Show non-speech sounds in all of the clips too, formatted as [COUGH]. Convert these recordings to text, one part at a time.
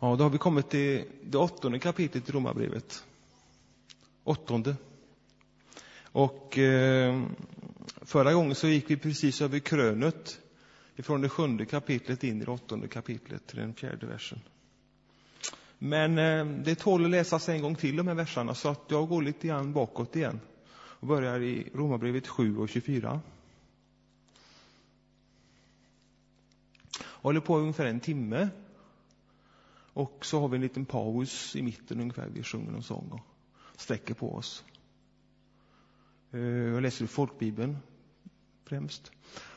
Ja, då har vi kommit till det åttonde kapitlet i Romarbrevet. Åttonde. Och eh, förra gången så gick vi precis över krönet ifrån det sjunde kapitlet in i det åttonde kapitlet till den fjärde versen. Men eh, det tål att läsas en gång till de här verserna så att jag går lite grann bakåt igen och börjar i Romarbrevet 7 och 24. Håller på ungefär en timme. Och så har vi en liten paus i mitten ungefär. Vi sjunger någon sång och sträcker på oss. Eh, jag läser ur folkbibeln främst.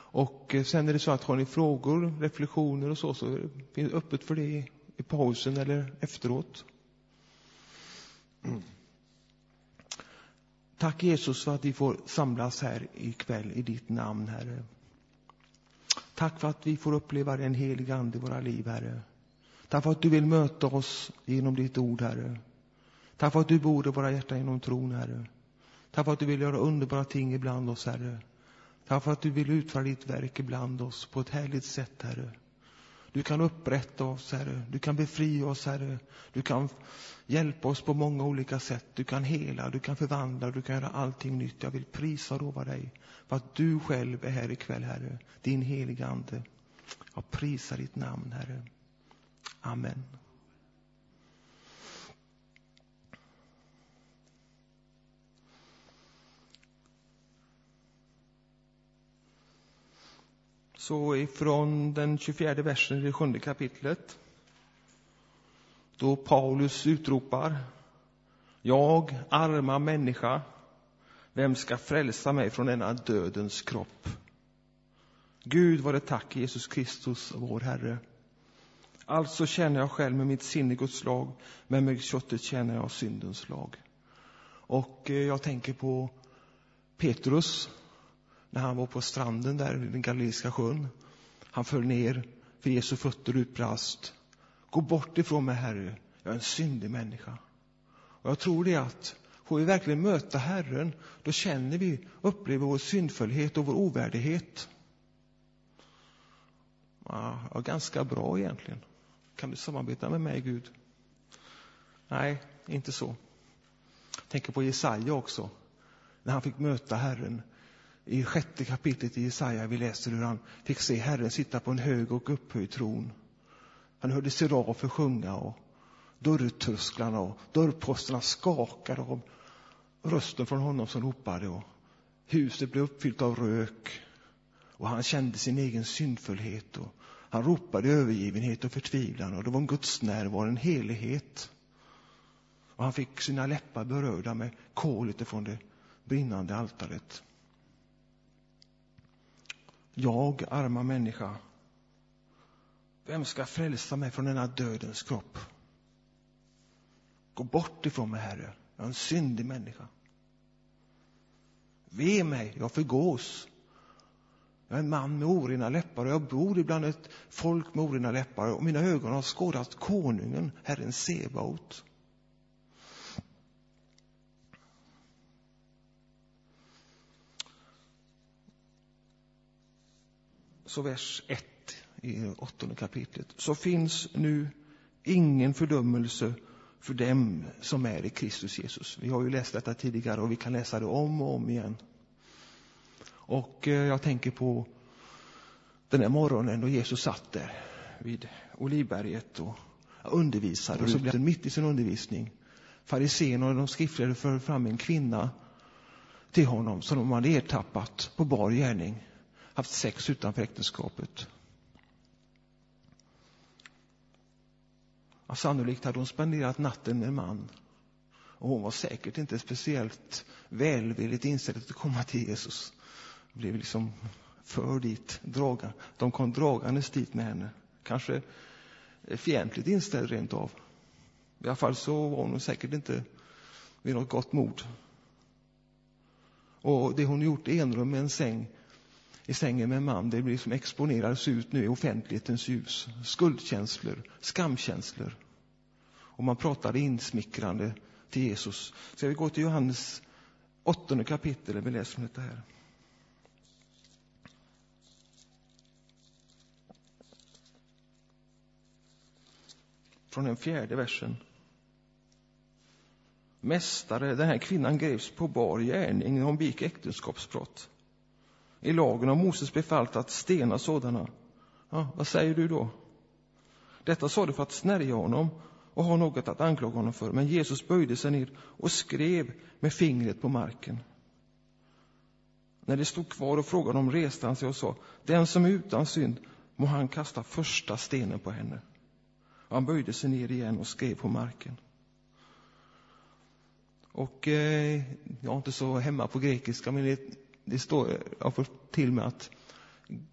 Och eh, sen är det så att har ni frågor, reflektioner och så, så finns det öppet för det i pausen eller efteråt. Tack Jesus för att vi får samlas här ikväll i ditt namn, Herre. Tack för att vi får uppleva den helig Ande i våra liv, Herre. Tack för att du vill möta oss genom ditt ord, Herre. Tack för att du bor i våra hjärtan genom tron, Herre. Tack för att du vill göra underbara ting ibland oss, Herre. Tack för att du vill utföra ditt verk ibland oss på ett härligt sätt, Herre. Du kan upprätta oss, Herre. Du kan befria oss, Herre. Du kan hjälpa oss på många olika sätt. Du kan hela, du kan förvandla, du kan göra allting nytt. Jag vill prisa och lova dig för att du själv är här ikväll, Herre. Din heliga Ande. Jag prisar ditt namn, Herre. Amen. Så ifrån den 24 versen i det sjunde kapitlet då Paulus utropar Jag, arma människa, vem ska frälsa mig från denna dödens kropp? Gud var det tack, Jesus Kristus, vår Herre. Alltså känner jag själv med mitt sinne Guds lag, men med köttet känner jag syndens lag. Och eh, jag tänker på Petrus, när han var på stranden där vid den Galileiska sjön. Han föll ner för Jesu fötter och utbrast. Gå bort ifrån mig, Herre, jag är en syndig människa. Och jag tror det att får vi verkligen möta Herren, då känner vi, upplever vår syndfullhet och vår ovärdighet. Ja, ganska bra egentligen. Kan du samarbeta med mig, Gud? Nej, inte så. Jag tänker på Jesaja också, när han fick möta Herren. I sjätte kapitlet i Jesaja vi läser hur han fick se Herren sitta på en hög och upphöjd tron. Han hörde serafer sjunga och dörrtrösklarna och dörrposterna skakade av rösten från honom som ropade och huset blev uppfyllt av rök och han kände sin egen syndfullhet och han ropade övergivenhet och förtvivlan och det var en Guds närvaro, en helighet. Och han fick sina läppar berörda med kolet ifrån det brinnande altaret. Jag, arma människa, vem ska frälsa mig från denna dödens kropp? Gå bort ifrån mig, Herre. Jag är en syndig människa. Ve mig, jag förgås. Jag är en man med orena läppar och jag bor ibland ett folk med orena läppar och mina ögon har skådat konungen, Herren Sebaot. Så vers 1 i åttonde kapitlet. Så finns nu ingen fördömelse för dem som är i Kristus Jesus. Vi har ju läst detta tidigare och vi kan läsa det om och om igen. Och eh, jag tänker på den här morgonen då Jesus satt där vid Olivberget och undervisade. Och så blev det mitt i sin undervisning. Fariséerna och de skriftliga för fram en kvinna till honom som de hade ertappat på bar gärning, haft sex utanför äktenskapet. Ja, sannolikt hade hon spenderat natten med en man. Och hon var säkert inte speciellt välvilligt inställd att komma till Jesus. Blev liksom för dit, draga. De kom dragandes dit med henne. Kanske fientligt inställd rent av. I alla fall så var hon säkert inte vid något gott mod. Och det hon gjort i enrum med en säng, i sängen med en man, det blir som exponerades ut nu i offentlighetens ljus. Skuldkänslor, skamkänslor. Och man pratade insmickrande till Jesus. Ska vi gå till Johannes åttonde kapitel, vi läser om detta här. Från den fjärde versen. Mästare, den här kvinnan greps på bar gärning när hon begick äktenskapsbrott. I lagen har Moses befallt att stena sådana. Ja, vad säger du då? Detta sa du för att snärja honom och ha något att anklaga honom för. Men Jesus böjde sig ner och skrev med fingret på marken. När det stod kvar och frågade dem reste han sig och sa, den som är utan synd må han kasta första stenen på henne. Han böjde sig ner igen och skrev på marken. Och eh, jag är inte så hemma på grekiska, men det, det står, jag har fått till mig att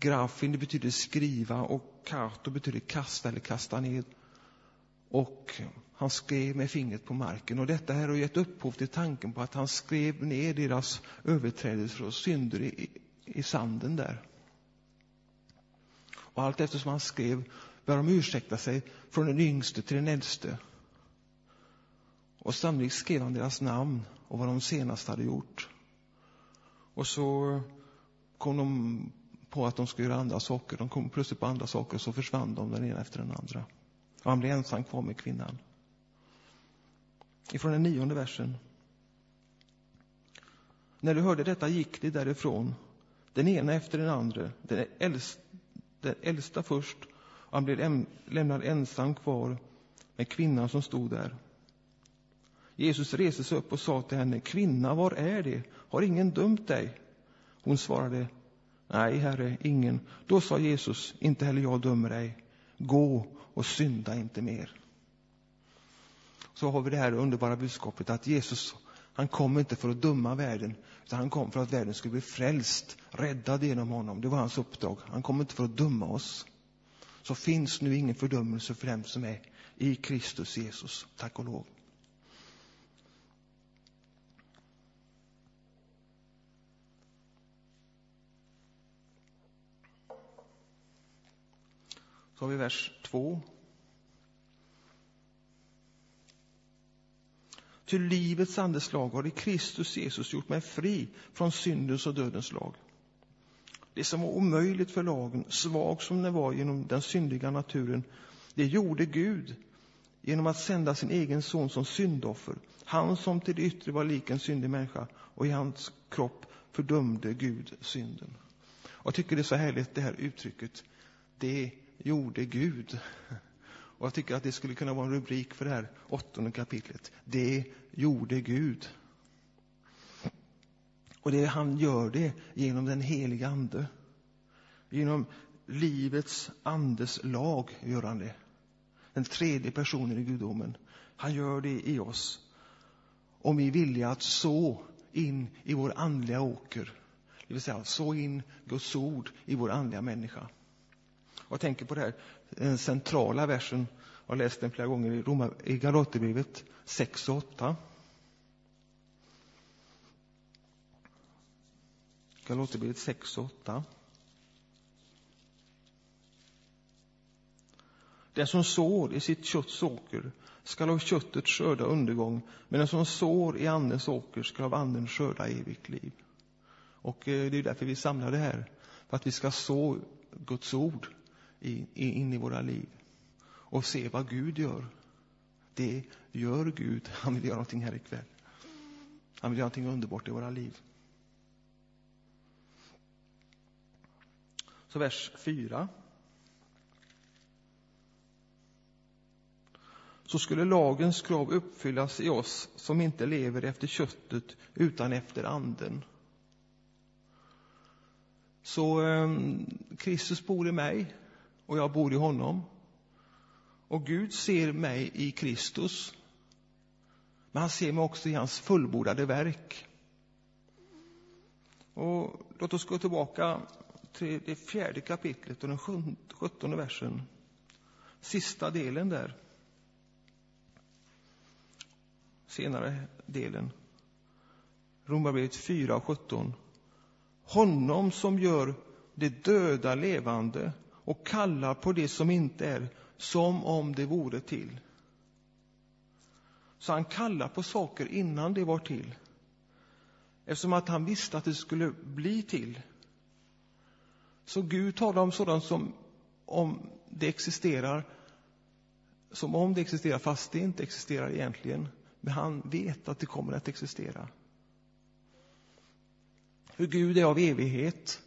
grafin det betyder skriva och kato betyder kasta eller kasta ner. Och han skrev med fingret på marken. Och detta här har gett upphov till tanken på att han skrev ner deras överträdelser och synder i, i sanden där. Och allt eftersom han skrev började de ursäkta sig från den yngste till den äldste. Och sannolikt skrev han deras namn och vad de senast hade gjort. Och så kom de på att de skulle göra andra saker. De kom plötsligt på andra saker och så försvann de den ena efter den andra. Och han blev ensam kvar med kvinnan. Ifrån den nionde versen. När du hörde detta gick de därifrån, den ena efter den andra, den äldsta, den äldsta först, han blev lämnad ensam kvar med kvinnan som stod där. Jesus reste sig upp och sa till henne, kvinna, var är det? Har ingen dömt dig? Hon svarade, nej, herre, ingen. Då sa Jesus, inte heller jag dömer dig. Gå och synda inte mer. Så har vi det här underbara budskapet att Jesus, han kom inte för att döma världen, utan han kom för att världen skulle bli frälst, räddad genom honom. Det var hans uppdrag. Han kom inte för att döma oss. Så finns nu ingen fördömelse för dem som är i Kristus Jesus, tack och lov. Så har vi vers 2. Ty livets andeslag har i Kristus Jesus gjort mig fri från syndens och dödens lag. Det som var omöjligt för lagen, svag som den var genom den syndiga naturen, det gjorde Gud genom att sända sin egen son som syndoffer. Han som till det yttre var lik en syndig människa och i hans kropp fördömde Gud synden. Och jag tycker det är så härligt det här uttrycket. Det gjorde Gud. Och jag tycker att det skulle kunna vara en rubrik för det här åttonde kapitlet. Det gjorde Gud. Och det, han gör det genom den heliga Ande. Genom livets andes lag gör han det. Den tredje personen i gudomen. Han gör det i oss. Om vi är villiga att så in i vår andliga åker. Det vill säga så in Guds ord i vår andliga människa. Jag tänker på det här, den centrala versen, jag har läst den flera gånger i, Roma, i Galaterbrevet 6 och 8. Galaterbrevet 6 och 8. Den som sår i sitt kötts åker skall av köttet skörda undergång, men den som sår i andens åker skall av anden skörda evigt liv. Och eh, det är därför vi samlar det här, för att vi ska så Guds ord in i våra liv och se vad Gud gör. Det gör Gud. Han vill göra någonting här ikväll. Han vill göra någonting underbart i våra liv. Så vers 4. Så skulle lagens krav uppfyllas i oss som inte lever efter köttet utan efter anden. Så eh, Kristus bor i mig och jag bor i honom. Och Gud ser mig i Kristus. Men han ser mig också i hans fullbordade verk. Och låt oss gå tillbaka till det fjärde kapitlet och den sjuttonde versen. Sista delen där. Senare delen. Romarbrevet 4 och 17. Honom som gör det döda levande och kallar på det som inte är som om det vore till. Så han kallar på saker innan det var till. Eftersom att han visste att det skulle bli till. Så Gud talar om sådant som, om det existerar, som om det existerar fast det inte existerar egentligen. Men han vet att det kommer att existera. Hur Gud är av evighet.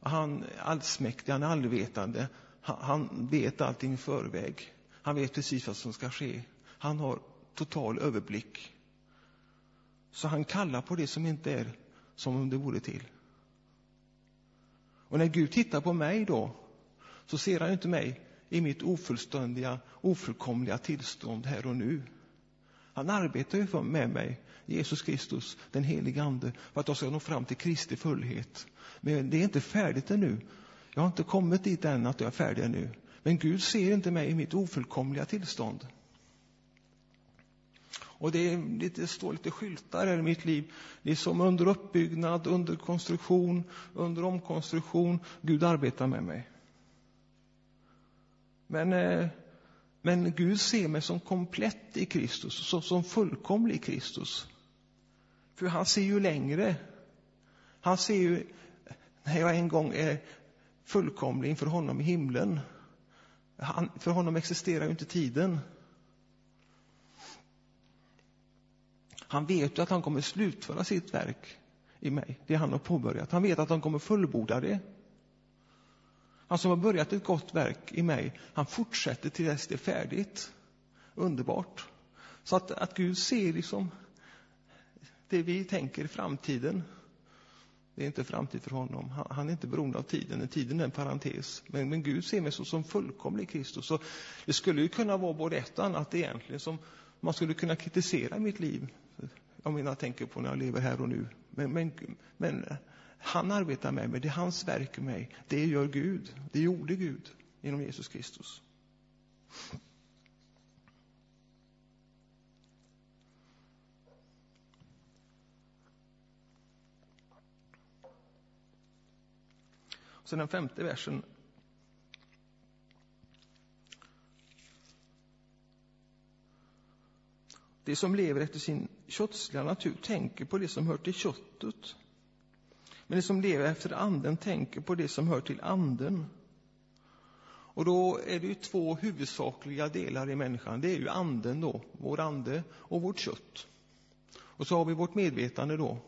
Han är allsmäktig, han är allvetande. Han vet allting i förväg. Han vet precis vad som ska ske. Han har total överblick. Så han kallar på det som inte är som om det vore till. Och när Gud tittar på mig då, så ser han inte mig i mitt ofullständiga, ofullkomliga tillstånd här och nu. Han arbetar ju med mig, Jesus Kristus, den helige Ande, för att jag ska nå fram till Kristi fullhet. Men det är inte färdigt ännu. Jag har inte kommit dit än att jag är färdig ännu. Men Gud ser inte mig i mitt ofullkomliga tillstånd. Och det, är lite, det står lite skyltar här i mitt liv. Det är som under uppbyggnad, under konstruktion, under omkonstruktion. Gud arbetar med mig. Men, eh, men Gud ser mig som komplett i Kristus, som, som fullkomlig i Kristus. För han ser ju längre. Han ser ju, när jag en gång är fullkomlig inför honom i himlen. Han, för honom existerar ju inte tiden. Han vet ju att han kommer slutföra sitt verk i mig, det han har påbörjat. Han vet att han kommer fullborda det. Han som har börjat ett gott verk i mig, han fortsätter till dess det är färdigt. Underbart. Så att, att Gud ser liksom det vi tänker i framtiden. Det är inte framtid för honom. Han, han är inte beroende av tiden. Tiden är en parentes. Men, men Gud ser mig så som fullkomlig Kristus. Så det skulle ju kunna vara både ett och annat egentligen som man skulle kunna kritisera i mitt liv. Jag mina jag tänker på när jag lever här och nu. Men, men, men eh, han arbetar med mig, det är hans verk i mig. Det gör Gud. Det gjorde Gud genom Jesus Kristus. Så den femte versen. Det som lever efter sin kötsliga natur tänker på det som hör till köttet. Men det som lever efter anden tänker på det som hör till anden. Och då är det ju två huvudsakliga delar i människan. Det är ju anden då, vår ande och vårt kött. Och så har vi vårt medvetande då.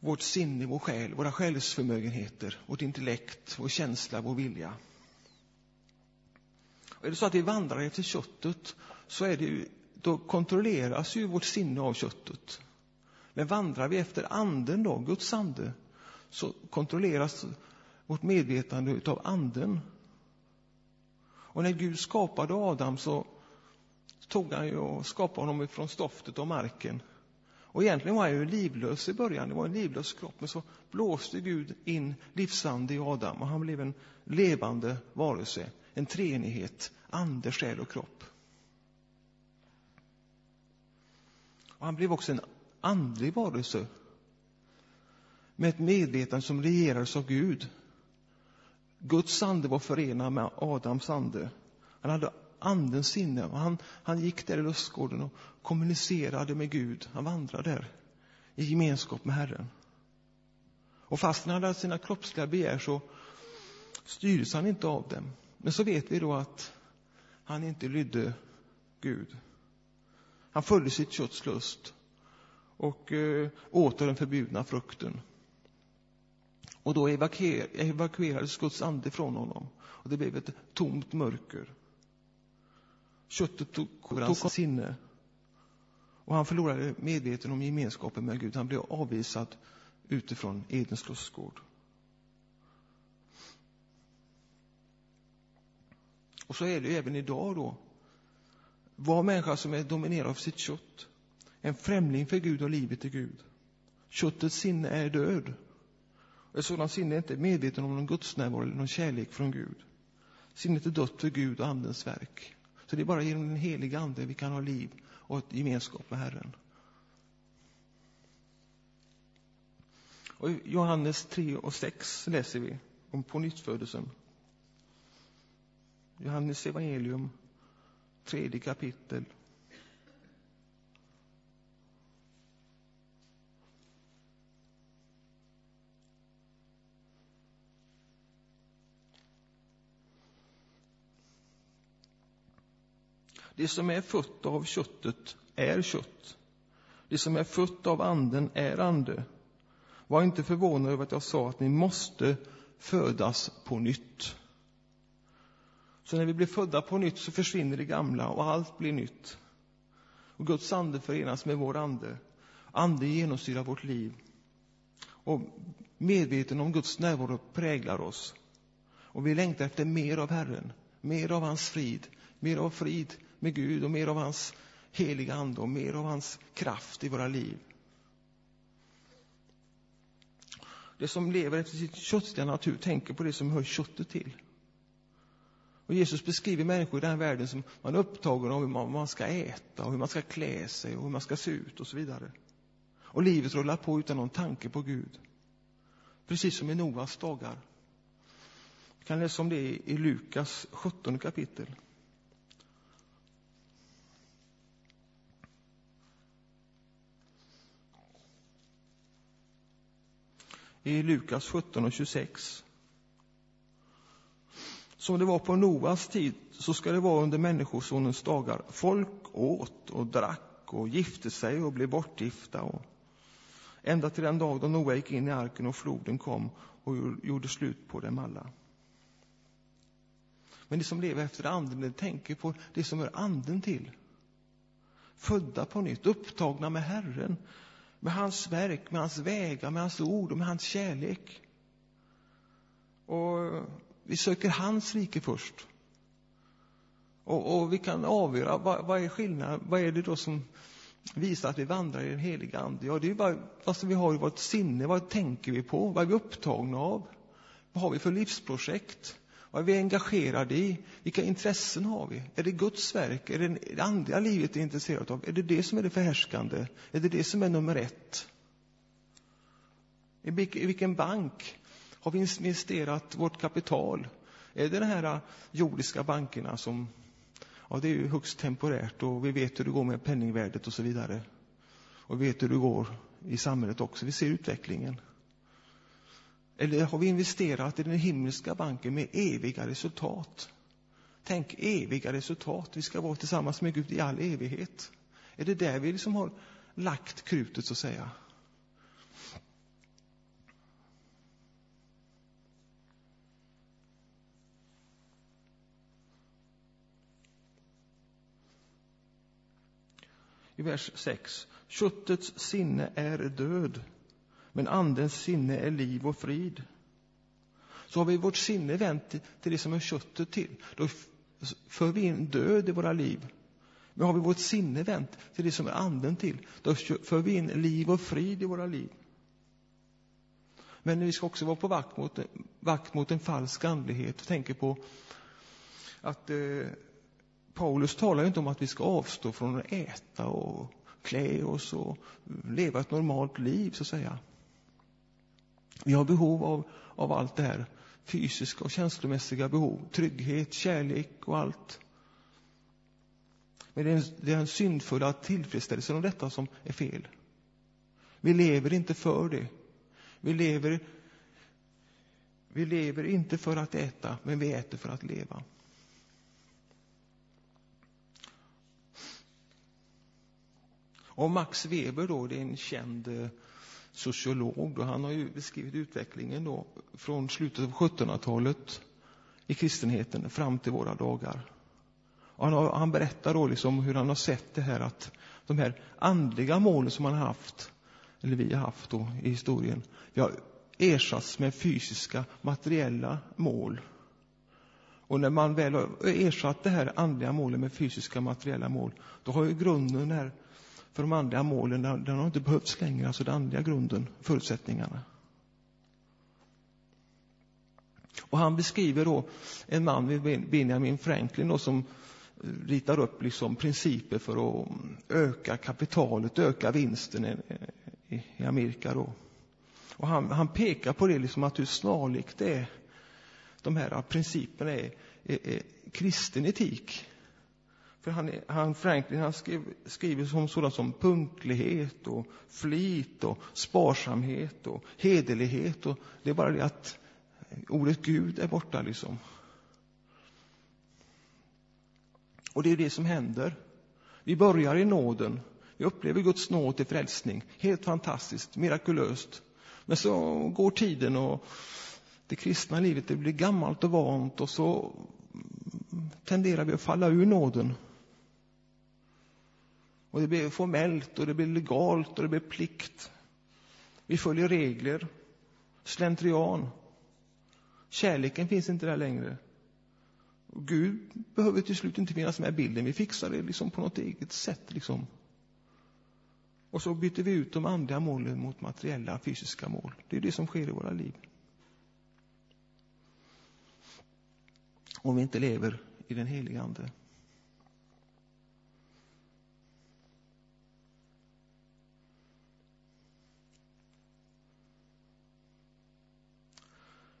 Vårt sinne, vår själ, våra själsförmögenheter, vårt intellekt, vår känsla, vår vilja. Och är det så att vi vandrar efter köttet så är det ju, då kontrolleras ju vårt sinne av köttet. Men vandrar vi efter anden då, Guds ande, så kontrolleras vårt medvetande utav anden. Och när Gud skapade Adam så tog han ju och skapade honom från stoftet och marken. Och egentligen var han ju livlös i början, det var en livlös kropp, men så blåste Gud in livsande i Adam och han blev en levande varelse, en treenighet, ande, själ och kropp. Och han blev också en andlig varelse med ett medvetande som regerades av Gud. Guds ande var förenad med Adams ande. Han hade andens sinne och han, han gick där i lustgården och kommunicerade med Gud. Han vandrade där i gemenskap med Herren. Och fast han hade sina kroppsliga begär så styrdes han inte av dem. Men så vet vi då att han inte lydde Gud. Han följde sitt kötts lust och eh, åt den förbjudna frukten. Och då evakuer, evakuerades Guds ande från honom och det blev ett tomt mörker. Köttet tog över hans sinne och han förlorade medveten om gemenskapen med Gud. Han blev avvisad utifrån Edens lustgård. Och så är det även idag då. Var människa som är dominerad av sitt kött en främling för Gud och livet i Gud. Köttets sinne är död. Ett sådant sinne är inte medveten om någon gudsnärvaro eller någon kärlek från Gud. Sinnet är dött för Gud och Andens verk. Så det är bara genom den heliga Ande vi kan ha liv och ett gemenskap med Herren. Och I Johannes 3 och 6 läser vi om pånyttfödelsen. Johannes evangelium, tredje kapitel, Det som är fött av köttet är kött. Det som är fött av anden är ande. Var inte förvånad över att jag sa att ni måste födas på nytt. Så när vi blir födda på nytt så försvinner det gamla och allt blir nytt. Och Guds ande förenas med vår ande. Ande genomsyrar vårt liv. Och medveten om Guds närvaro präglar oss. Och vi längtar efter mer av Herren, mer av hans frid, mer av frid med Gud och mer av hans heliga ande och mer av hans kraft i våra liv. Det som lever efter sin köttsliga natur tänker på det som hör köttet till. Och Jesus beskriver människor i den här världen som man är upptagen av hur man, man ska äta och hur man ska klä sig och hur man ska se ut och så vidare. Och livet rullar på utan någon tanke på Gud. Precis som i Noas dagar. Vi kan läsa om det i Lukas 17 kapitel. i Lukas 17 och 26. Som det var på Noas tid, så ska det vara under Människosonens dagar. Folk åt och drack och gifte sig och blev bortgifta. Och ända till den dag då Noa gick in i arken och floden kom och gjorde slut på dem alla. Men de som lever efter anden, de tänker på det som hör anden till. Födda på nytt, upptagna med Herren, med hans verk, med hans vägar, med hans ord och med hans kärlek. Och vi söker hans rike först. Och, och vi kan avgöra vad, vad är skillnaden, vad är det då som visar att vi vandrar i den heliga Ande? Ja, det är vad, vad som vi har i vårt sinne, vad tänker vi på, vad är vi upptagna av? Vad har vi för livsprojekt? Vad är vi engagerade i? Vilka intressen har vi? Är det Guds verk? Är det det andliga livet vi är intresserade av? Är det det som är det förhärskande? Är det det som är nummer ett? I vilken bank har vi investerat vårt kapital? Är det de här äh, jordiska bankerna som, ja det är ju högst temporärt och vi vet hur det går med penningvärdet och så vidare. Och vi vet hur det går i samhället också. Vi ser utvecklingen. Eller har vi investerat i den himmelska banken med eviga resultat? Tänk eviga resultat. Vi ska vara tillsammans med Gud i all evighet. Är det där vi liksom har lagt krutet, så att säga? I vers 6. Köttets sinne är död, men andens sinne är liv och frid. Så har vi vårt sinne vänt till det som är köttet till, då för vi in död i våra liv. Men har vi vårt sinne vänt till det som är anden till, då för vi in liv och frid i våra liv. Men vi ska också vara på vakt mot, vakt mot en falsk andlighet. Jag tänker på att eh, Paulus talar inte om att vi ska avstå från att äta och klä oss och leva ett normalt liv, så att säga. Vi har behov av, av allt det här. Fysiska och känslomässiga behov, trygghet, kärlek och allt. Men det är, det är den syndfulla tillfredsställelsen av detta som är fel. Vi lever inte för det. Vi lever, vi lever inte för att äta, men vi äter för att leva. Och Max Weber då, det är en känd eh, sociolog. Då. Han har ju beskrivit utvecklingen då från slutet av 1700-talet i kristenheten fram till våra dagar. Och han, har, han berättar då liksom hur han har sett det här att de här andliga målen som man har haft, eller vi har haft då i historien, har ersatts med fysiska, materiella mål. Och när man väl har ersatt det här andliga målet med fysiska, materiella mål, då har ju grunden här för de andliga målen, den har inte behövts längre, alltså den andliga grunden, förutsättningarna. Och han beskriver då en man vid Benjamin Franklin då, som eh, ritar upp liksom principer för att mm, öka kapitalet, öka vinsten i Amerika. Då. Och han, han pekar på det liksom att hur snarlikt det är, de här principerna är, är, är kristen etik. För han, han Franklin han skrev, skriver om sådant som punktlighet och flit och sparsamhet och hederlighet. Och det är bara det att ordet Gud är borta liksom. Och det är det som händer. Vi börjar i nåden. Vi upplever Guds nåd till frälsning. Helt fantastiskt, mirakulöst. Men så går tiden och det kristna livet det blir gammalt och vant och så tenderar vi att falla ur nåden. Och det blir formellt och det blir legalt och det blir plikt. Vi följer regler, slentrian. Kärleken finns inte där längre. Och Gud behöver till slut inte finnas med i bilden. Vi fixar det liksom på något eget sätt. Liksom. Och så byter vi ut de andliga målen mot materiella, fysiska mål. Det är det som sker i våra liv. Om vi inte lever i den heliga Ande.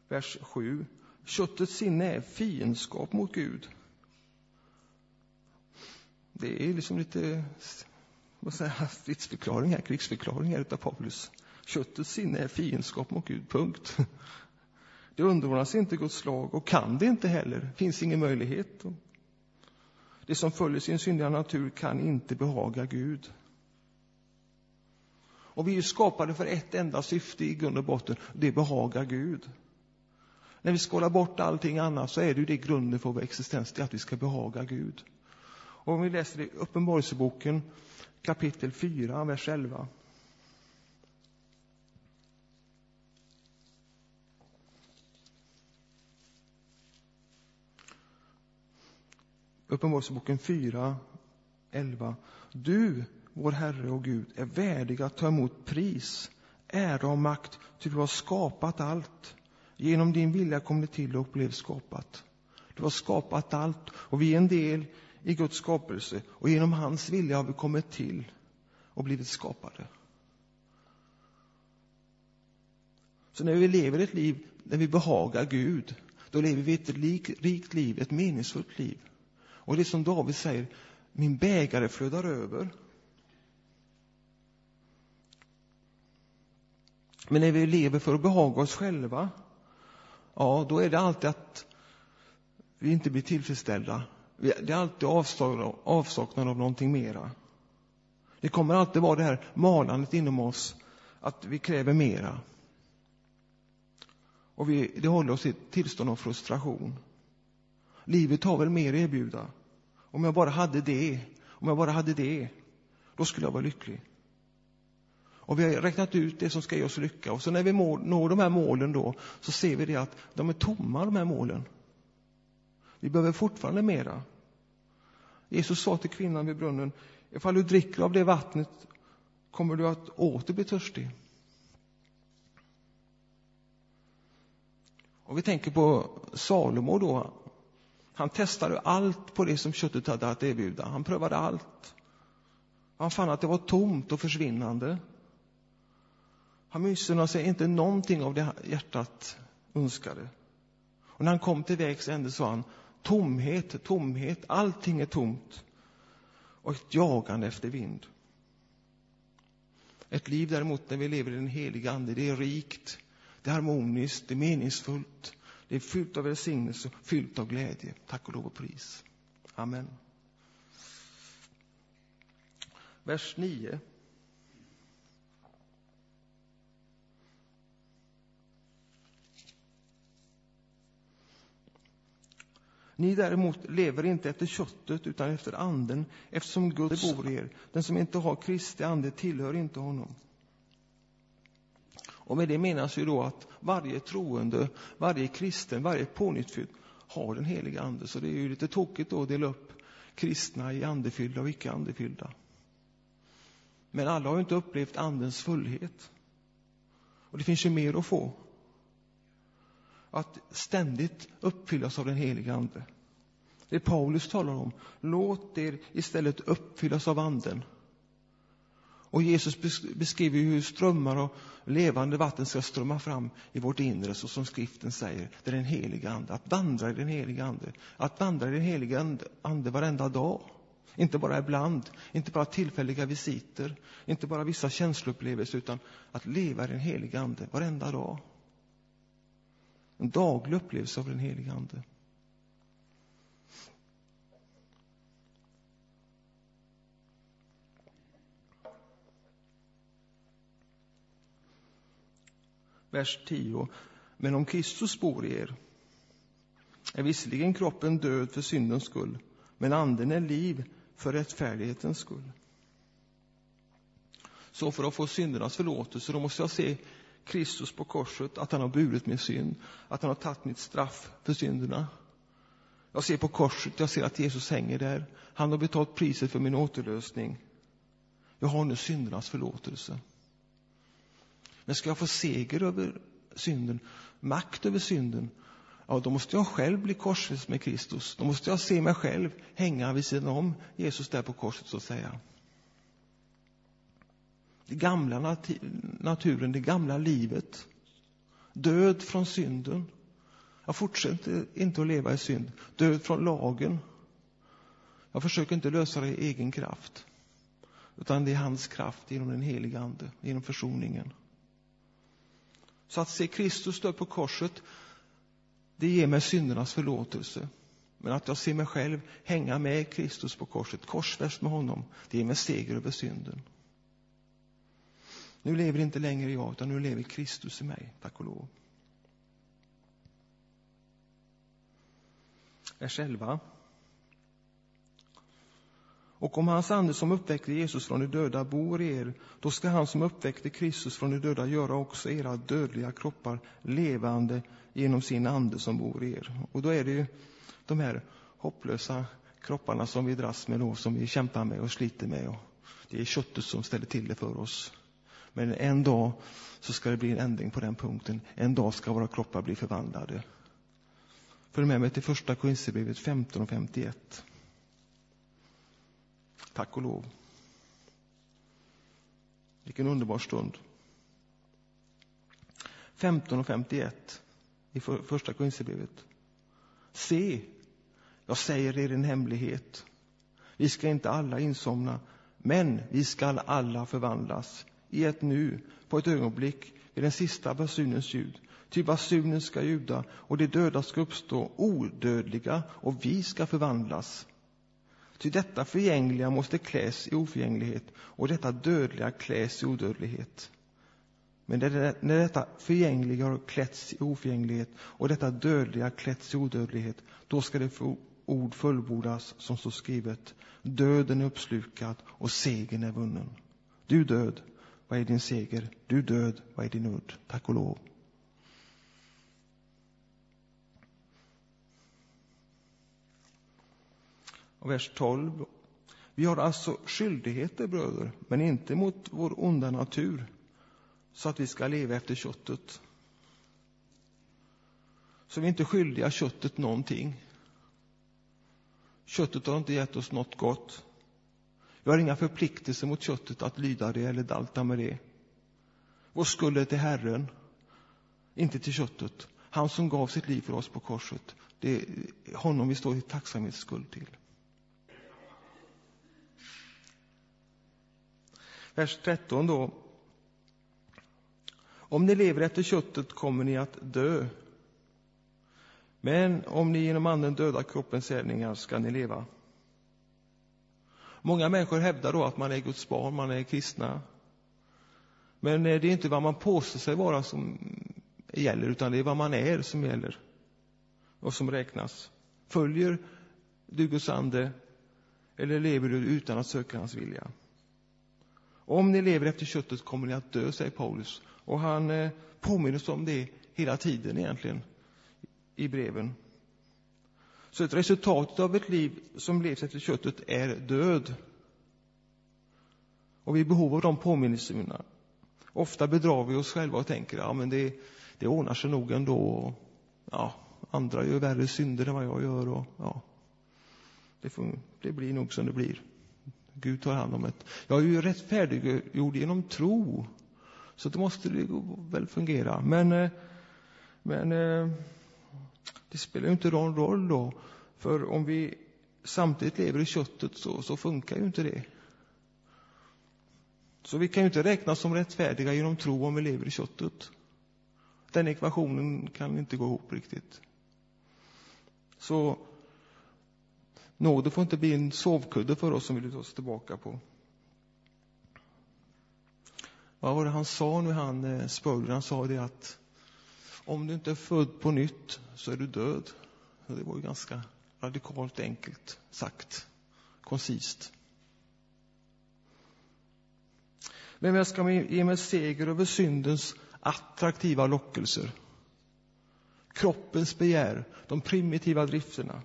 Vers 7. Köttets sinne är fiendskap mot Gud. Det är liksom lite vad säger, stridsförklaring här, krigsförklaring utav Paulus. Köttets sinne är fiendskap mot Gud, punkt. Det underordnas inte Guds lag och kan det inte heller. finns ingen möjlighet. Det som följer sin syndiga natur kan inte behaga Gud. Och vi är skapade för ett enda syfte i grund och botten, det behagar Gud. När vi skalar bort allting annat så är det ju det grunden för vår existens, det är att vi ska behaga Gud. Och om vi läser i Uppenbarelseboken kapitel 4, vers 11. Uppenbarelseboken 4, 11. Du, vår Herre och Gud, är värdig att ta emot pris, ära och makt, ty du har skapat allt. Genom din vilja kom det till och blev skapat. Du har skapat allt och vi är en del i Guds skapelse och genom hans vilja har vi kommit till och blivit skapade. Så när vi lever ett liv där vi behagar Gud, då lever vi ett rikt liv, ett meningsfullt liv. Och det är som David säger, min bägare flödar över. Men när vi lever för att behaga oss själva, ja, då är det alltid att vi inte blir tillfredsställda. Det är alltid avsaknad av någonting mera. Det kommer alltid vara det här malandet inom oss, att vi kräver mera. Och vi, det håller oss i ett tillstånd av frustration. Livet har väl mer att erbjuda. Om jag bara hade det, om jag bara hade det, då skulle jag vara lycklig. Och vi har räknat ut det som ska ge oss lycka. Och så när vi når de här målen då, så ser vi det att de är tomma, de här målen. Vi behöver fortfarande mera. Jesus sa till kvinnan vid brunnen, ifall du dricker av det vattnet kommer du att åter bli törstig. Och vi tänker på Salomo då. Han testade allt på det som köttet hade att erbjuda. Han prövade allt. Han fann att det var tomt och försvinnande. Han missunnade sig inte någonting av det hjärtat önskade. Och när han kom till vägs ände sa han, tomhet, tomhet, allting är tomt. Och ett jagande efter vind. Ett liv däremot när vi lever i den heliga Ande, det är rikt, det är harmoniskt, det är meningsfullt, det är fyllt av välsignelse, fyllt av glädje. Tack och lov och pris. Amen. Vers 9. Ni däremot lever inte efter köttet utan efter anden eftersom Gud bor i er. Den som inte har Kristi ande tillhör inte honom. Och med det menas ju då att varje troende, varje kristen, varje pånyttfödd har den heliga ande. Så det är ju lite tokigt då att dela upp kristna i andefyllda och icke andefyllda. Men alla har ju inte upplevt andens fullhet. Och det finns ju mer att få. Att ständigt uppfyllas av den helige ande. Det Paulus talar om. Låt er istället uppfyllas av anden. Och Jesus beskriver hur strömmar av levande vatten ska strömma fram i vårt inre, så som skriften säger. Det är den heliga ande. Att vandra i den heliga ande. Att vandra i den heliga ande, ande varenda dag. Inte bara ibland, inte bara tillfälliga visiter, inte bara vissa känsloupplevelser, utan att leva i den heliga ande varenda dag. En daglig upplevelse av den helige Ande. Vers 10. Men om Kristus bor i er är visserligen kroppen död för syndens skull, men anden är liv för rättfärdighetens skull. Så för att få syndernas förlåtelse, då måste jag se Kristus på korset, att han har burit min synd, att han har tagit mitt straff för synderna. Jag ser på korset, jag ser att Jesus hänger där. Han har betalt priset för min återlösning. Jag har nu syndernas förlåtelse. Men ska jag få seger över synden, makt över synden, ja, då måste jag själv bli korsfäst med Kristus. Då måste jag se mig själv hänga vid sidan om Jesus där på korset, så att säga. Den gamla nat naturen, det gamla livet. Död från synden. Jag fortsätter inte att leva i synd. Död från lagen. Jag försöker inte lösa det i egen kraft. Utan det är hans kraft genom den heliga Ande, genom försoningen. Så att se Kristus dö på korset, det ger mig syndernas förlåtelse. Men att jag ser mig själv hänga med Kristus på korset, korsfäst med honom, det ger mig seger över synden. Nu lever inte längre jag, utan nu lever Kristus i mig, tack och lov. Vers 11. Och om hans ande som uppväckte Jesus från de döda bor i er, då ska han som uppväckte Kristus från de döda göra också era dödliga kroppar levande genom sin ande som bor i er. Och då är det ju de här hopplösa kropparna som vi dras med då, som vi kämpar med och sliter med. Och det är köttet som ställer till det för oss. Men en dag så ska det bli en ändring på den punkten. En dag ska våra kroppar bli förvandlade. Följ med mig till första Korinthierbrevet 15 och 51. Tack och lov. Vilken underbar stund. 15 och 51 i första Korinthierbrevet. Se, jag säger er en hemlighet. Vi ska inte alla insomna, men vi ska alla förvandlas i ett nu, på ett ögonblick, vid den sista basunens ljud. Ty basunen ska ljuda och de döda ska uppstå odödliga och vi ska förvandlas. Ty detta förgängliga måste kläs i oförgänglighet och detta dödliga kläs i odödlighet. Men när detta förgängliga har klätts i oförgänglighet och detta dödliga klätts i odödlighet, då ska det få ord fullbordas som står skrivet. Döden är uppslukad och segern är vunnen. Du död, vad är din seger? Du död, vad är din udd? Tack och lov. Och vers 12. Vi har alltså skyldigheter, bröder, men inte mot vår onda natur, så att vi ska leva efter köttet. Så vi är inte skyldiga köttet någonting. Köttet har inte gett oss något gott. Vi har inga förpliktelser mot köttet att lyda det eller dalta med det. Vår skuld är till Herren, inte till köttet. Han som gav sitt liv för oss på korset. Det är honom vi står i tacksamhetsskuld till. Vers 13 då. Om ni lever efter köttet kommer ni att dö. Men om ni genom anden dödar kroppens gärningar ska ni leva. Många människor hävdar då att man är Guds barn, man är kristna. Men eh, det är inte vad man påstår sig vara som gäller, utan det är vad man är som gäller och som räknas. Följer du Guds ande eller lever du utan att söka hans vilja? Om ni lever efter köttet kommer ni att dö, säger Paulus. Och han eh, påminner oss om det hela tiden egentligen i breven. Så ett resultat av ett liv som levs efter köttet är död. Och vi är i behov av de påminnelserna. Ofta bedrar vi oss själva och tänker ja men det, det ordnar sig nog ändå. Och, ja, andra gör värre synder än vad jag gör. Och, ja, det, får, det blir nog som det blir. Gud tar hand om det. Jag är ju rättfärdiggjord genom tro. Så det måste det väl fungera. Men, eh, men eh, det spelar ju inte någon roll då. För om vi samtidigt lever i köttet så, så funkar ju inte det. Så vi kan ju inte räknas som rättfärdiga genom tro om vi lever i köttet. Den ekvationen kan inte gå ihop riktigt. Så nåde får inte bli en sovkudde för oss som vill ta oss tillbaka på. Vad var det han sa nu, han eh, Spurgeon? Han sa det att om du inte är född på nytt så är du död. Det var ju ganska radikalt enkelt sagt, koncist. Men jag ska ge mig seger över syndens attraktiva lockelser. Kroppens begär, de primitiva drifterna.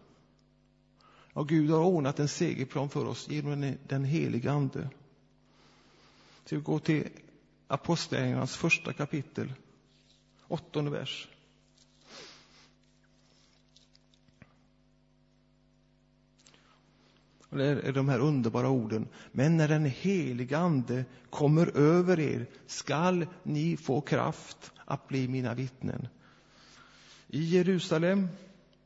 Ja, Gud har ordnat en segerplan för oss genom den helige Ande. Så vi går till Apostlagärningarnas första kapitel, åttonde vers. Och det är de här underbara orden. Men när den heliga Ande kommer över er skall ni få kraft att bli mina vittnen. I Jerusalem,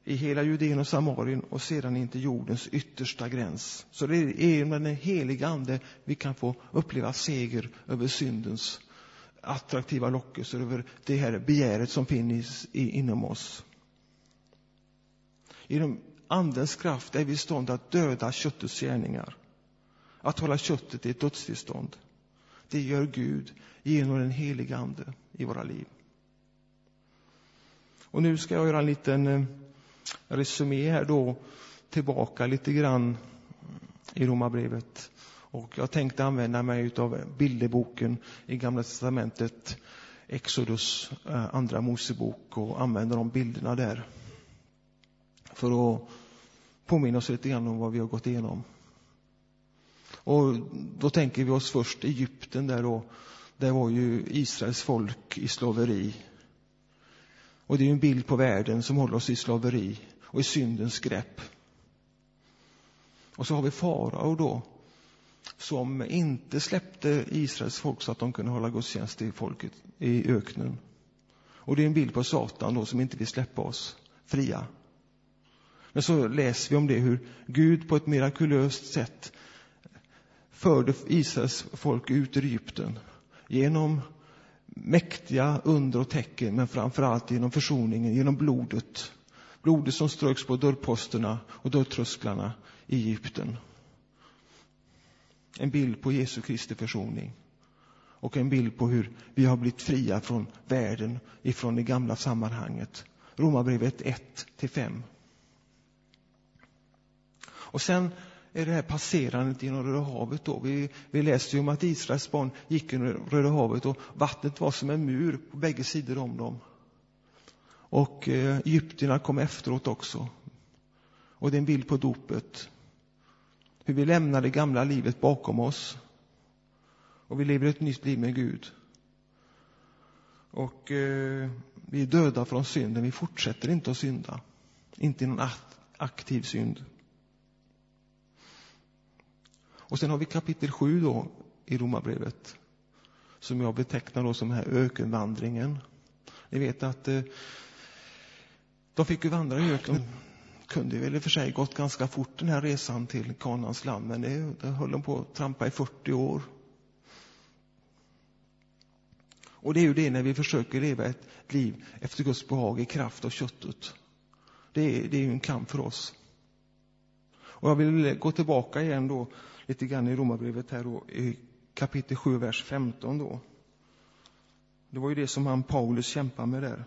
i hela Judeen och Samarien och sedan in till jordens yttersta gräns. Så det är med den heliga Ande vi kan få uppleva seger över syndens attraktiva lockelser, över det här begäret som finns inom oss. Genom Andens kraft är vi i stånd att döda köttets gärningar, att hålla köttet i ett dödstillstånd. Det gör Gud genom den heliga Ande i våra liv. Och nu ska jag göra en liten eh, resumé här då, tillbaka lite grann i Romarbrevet. Och jag tänkte använda mig av bilderboken i Gamla testamentet, Exodus, eh, Andra Mosebok och använda de bilderna där. För att påminna oss lite grann om vad vi har gått igenom. Och då tänker vi oss först Egypten där då. Där var ju Israels folk i slaveri. Och det är en bild på världen som håller oss i slaveri och i syndens grepp. Och så har vi farao då, som inte släppte Israels folk så att de kunde hålla gudstjänst i folket i öknen. Och det är en bild på Satan då som inte vill släppa oss fria. Men så läser vi om det hur Gud på ett mirakulöst sätt förde Israels folk ut ur Egypten genom mäktiga under och tecken, men framför allt genom försoningen, genom blodet. Blodet som ströks på dörrposterna och dörrtrösklarna i Egypten. En bild på Jesu Kristi försoning och en bild på hur vi har blivit fria från världen, ifrån det gamla sammanhanget. Romarbrevet 1 5. Och sen är det här passerandet genom Röda havet. Då. Vi, vi läste ju om att Israels barn gick genom Röda havet och vattnet var som en mur på bägge sidor om dem. Och eh, egyptierna kom efteråt också. Och det är en bild på dopet. Hur vi lämnar det gamla livet bakom oss. Och vi lever ett nytt liv med Gud. Och eh, vi är döda från synden. Vi fortsätter inte att synda. Inte i någon aktiv synd. Och sen har vi kapitel 7 då i Romarbrevet som jag betecknar då som den här ökenvandringen. Ni vet att eh, de fick ju vandra i öknen kunde väl i och för sig gått ganska fort den här resan till Kanans land, men det, det höll de på att trampa i 40 år. Och det är ju det när vi försöker leva ett liv efter Guds behag i kraft av köttet. Det är, det är ju en kamp för oss. Och jag vill gå tillbaka igen då lite grann i Romarbrevet här då, i kapitel 7, vers 15 då. Det var ju det som han Paulus kämpade med där.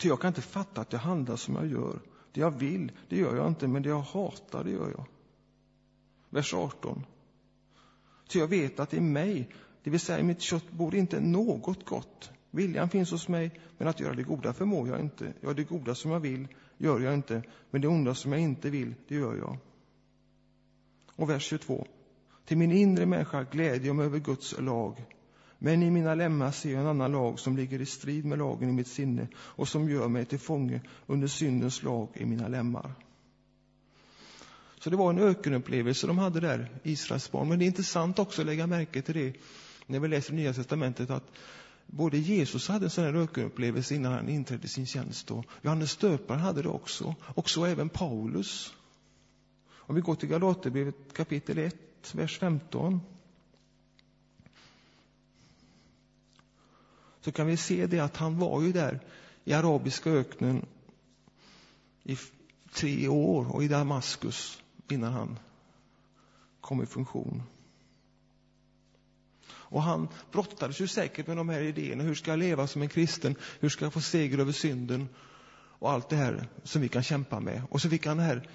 Ty jag kan inte fatta att jag handlar som jag gör. Det jag vill, det gör jag inte, men det jag hatar, det gör jag. Vers 18. Ty jag vet att i mig, det vill säga i mitt kött, bor inte något gott. Viljan finns hos mig, men att göra det goda förmår jag inte. Ja, det goda som jag vill gör jag inte, men det onda som jag inte vill, det gör jag. Och vers 22. Till min inre människa glädjer jag mig över Guds lag. Men i mina lemmar ser jag en annan lag som ligger i strid med lagen i mitt sinne och som gör mig till fånge under syndens lag i mina lemmar. Så det var en ökenupplevelse de hade där, Israels barn. Men det är intressant också att lägga märke till det när vi läser Nya Testamentet att Både Jesus hade en sån här ökenupplevelse innan han inträdde i sin tjänst och Johannes döparen hade det också, och så även Paulus. Om vi går till Galaterbrevet kapitel 1, vers 15. Så kan vi se det att han var ju där i arabiska öknen i tre år och i Damaskus innan han kom i funktion. Och han brottades ju säkert med de här idéerna. Hur ska jag leva som en kristen? Hur ska jag få seger över synden? Och allt det här som vi kan kämpa med. Och så fick han det här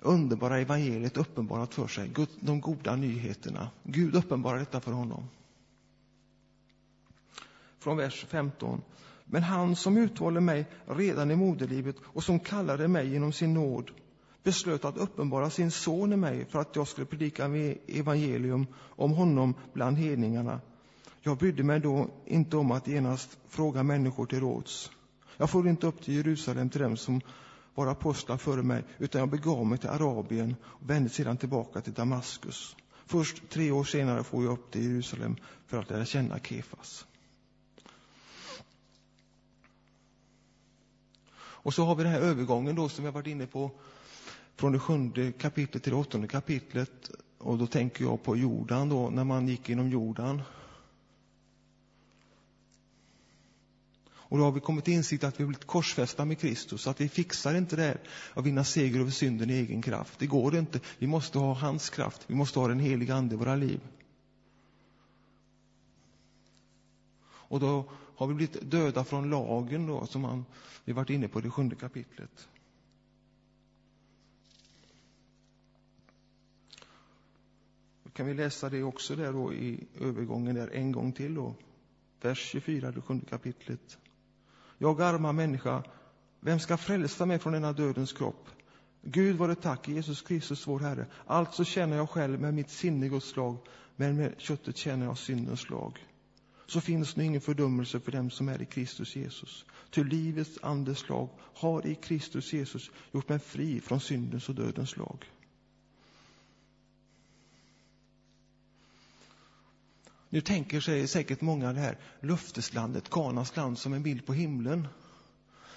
underbara evangeliet uppenbarat för sig. De goda nyheterna. Gud uppenbarar detta för honom. Från vers 15. Men han som utvalde mig redan i moderlivet och som kallade mig genom sin nåd beslöt att uppenbara sin son i mig för att jag skulle predika e- evangelium om honom bland hedningarna. Jag brydde mig då inte om att genast fråga människor till råds. Jag for inte upp till Jerusalem till dem som var apostlar före mig, utan jag begav mig till Arabien och vände sedan tillbaka till Damaskus. Först tre år senare får jag upp till Jerusalem för att lära känna Kefas. Och så har vi den här övergången då som vi har varit inne på från det sjunde kapitlet till det åttonde kapitlet. Och då tänker jag på Jordan då, när man gick genom Jordan. Och då har vi kommit till insikt att vi har blivit korsfästa med Kristus, att vi fixar inte det här att vinna seger över synden i egen kraft. Det går inte. Vi måste ha hans kraft. Vi måste ha den heliga Ande i våra liv. Och då har vi blivit döda från lagen då, som man, vi varit inne på i det sjunde kapitlet. Då kan vi läsa det också där då i övergången där en gång till då. Vers 24, det sjunde kapitlet. Jag arma människa, vem ska frälsa mig från denna dödens kropp? Gud vare tack, Jesus Kristus vår Herre. Alltså känner jag själv med mitt sinne Guds lag, men med köttet känner jag syndens lag. Så finns nu ingen fördömelse för dem som är i Kristus Jesus. Ty livets andes lag har i Kristus Jesus gjort mig fri från syndens och dödens lag. Nu tänker sig säkert många det här löfteslandet, Kanas land, som en bild på himlen.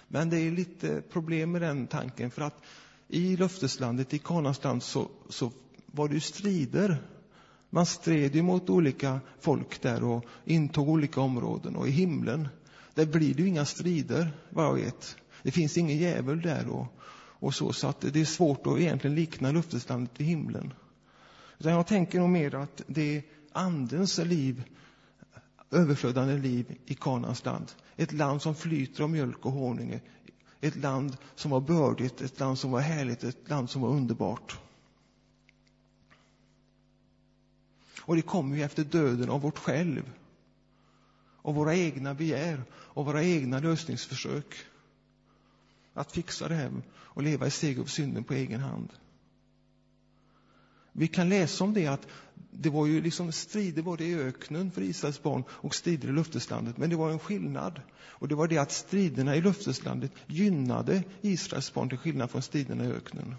Men det är lite problem med den tanken, för att i löfteslandet, i Kanas land, så, så var det ju strider. Man stred ju mot olika folk där och intog olika områden. Och i himlen, där blir det ju inga strider, vad jag vet. Det finns ingen djävul där och, och så, så att det är svårt att egentligen likna löfteslandet vid himlen. Utan jag tänker nog mer att det är Andens liv, överflödande liv i Kanans land. Ett land som flyter av mjölk och honung. Ett land som var bördigt, ett land som var härligt, ett land som var underbart. Och det kommer ju efter döden av vårt själv. Och våra egna begär och våra egna lösningsförsök. Att fixa det här och leva i seger över synden på egen hand. Vi kan läsa om det att det var ju liksom strider både i öknen för Israels barn och strider i löfteslandet. Men det var en skillnad. Och det var det att striderna i löfteslandet gynnade Israels barn till skillnad från striderna i öknen.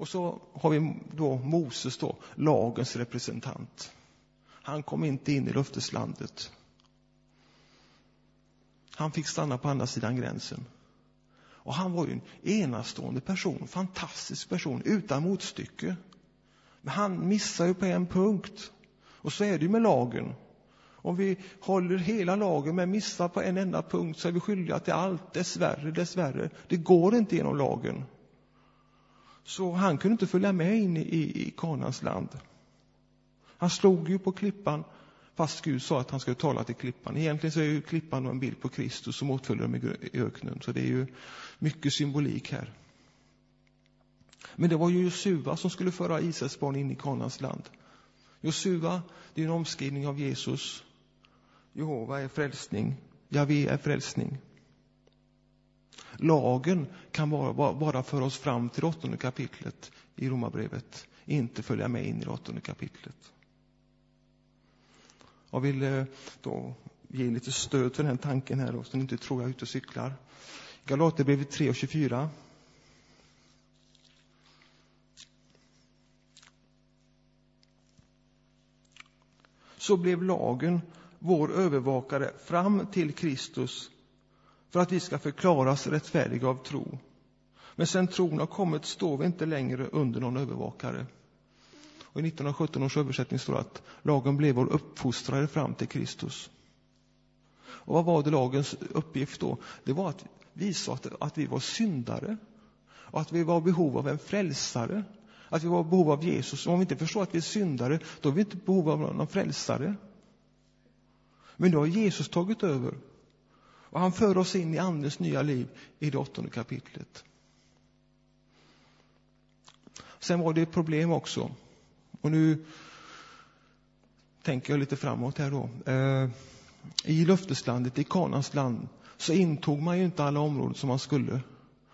Och så har vi då Moses, då, lagens representant. Han kom inte in i löfteslandet. Han fick stanna på andra sidan gränsen. Och han var ju en enastående person, fantastisk person, utan motstycke. Men han missar ju på en punkt. Och så är det ju med lagen. Om vi håller hela lagen men missar på en enda punkt så är vi skyldiga till allt, dessvärre, dessvärre. Det går inte genom lagen. Så han kunde inte följa med in i, i, Kanans land. Han slog ju på klippan Fast Gud sa att han skulle tala till klippan. Egentligen så är ju klippan en bild på Kristus som åtföljer dem i öknen. Så det är ju mycket symbolik här. Men det var ju Josua som skulle föra Israels barn in i Kanans land. Josua, det är en omskrivning av Jesus. Jehova är frälsning. Javé är frälsning. Lagen kan bara, bara föra oss fram till åttonde kapitlet i Romarbrevet, inte följa med in i åttonde kapitlet. Jag vill eh, då ge lite stöd för den tanken här, då, så ni inte tror jag är ute och cyklar. Galaterbrevet 3 och 24. Så blev lagen vår övervakare fram till Kristus för att vi ska förklaras rättfärdiga av tro. Men sen tron har kommit står vi inte längre under någon övervakare. Och I 1917 års översättning står det att lagen blev vår uppfostrare fram till Kristus. Och vad var det lagens uppgift då? Det var att visa att, att vi var syndare och att vi var i behov av en frälsare. att vi var i behov av Jesus. Och Om vi inte förstår att vi är syndare, då är vi inte i behov av någon frälsare. Men då har Jesus tagit över. Och han för oss in i Andens nya liv i det åttonde kapitlet. Sen var det ett problem också. Och nu tänker jag lite framåt här då. Eh, I löfteslandet, i Kanans land, så intog man ju inte alla områden som man skulle.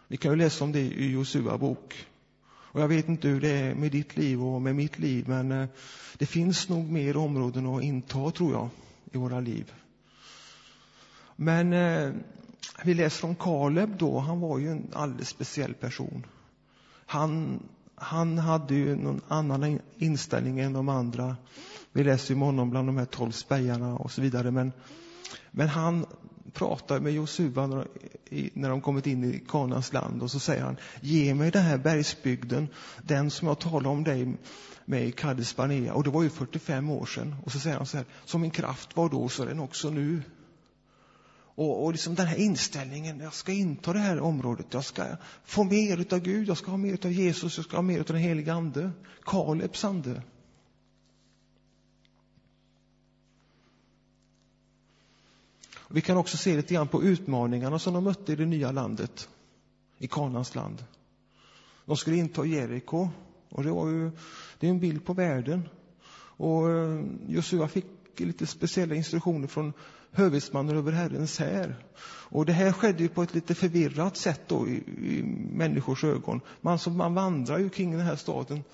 Vi kan ju läsa om det i Josua bok. Och jag vet inte hur det är med ditt liv och med mitt liv, men eh, det finns nog mer områden att inta, tror jag, i våra liv. Men eh, vi läser om Kaleb då, han var ju en alldeles speciell person. Han, han hade ju någon annan inställning än de andra. Vi läser ju om honom bland de här tolv spejarna och så vidare. Men, men han pratar med Josua när, när de kommit in i Kanans land och så säger han, ge mig den här bergsbygden, den som jag talade om dig med i Kades Barnea. Och det var ju 45 år sedan. Och så säger han så här, som min kraft var då så är den också nu. Och, och liksom den här inställningen, jag ska inta det här området, jag ska få mer utav Gud, jag ska ha mer utav Jesus, jag ska ha mer utav den helige Ande. Kalebs ande. Vi kan också se lite grann på utmaningarna som de mötte i det nya landet, i Kanans land. De skulle inta Jeriko, och det var ju, det är en bild på världen. Och eh, Josua fick lite speciella instruktioner från hövismannen över Herrens här. Och det här skedde ju på ett lite förvirrat sätt då i, i människors ögon. Man, så man vandrar ju kring den här staden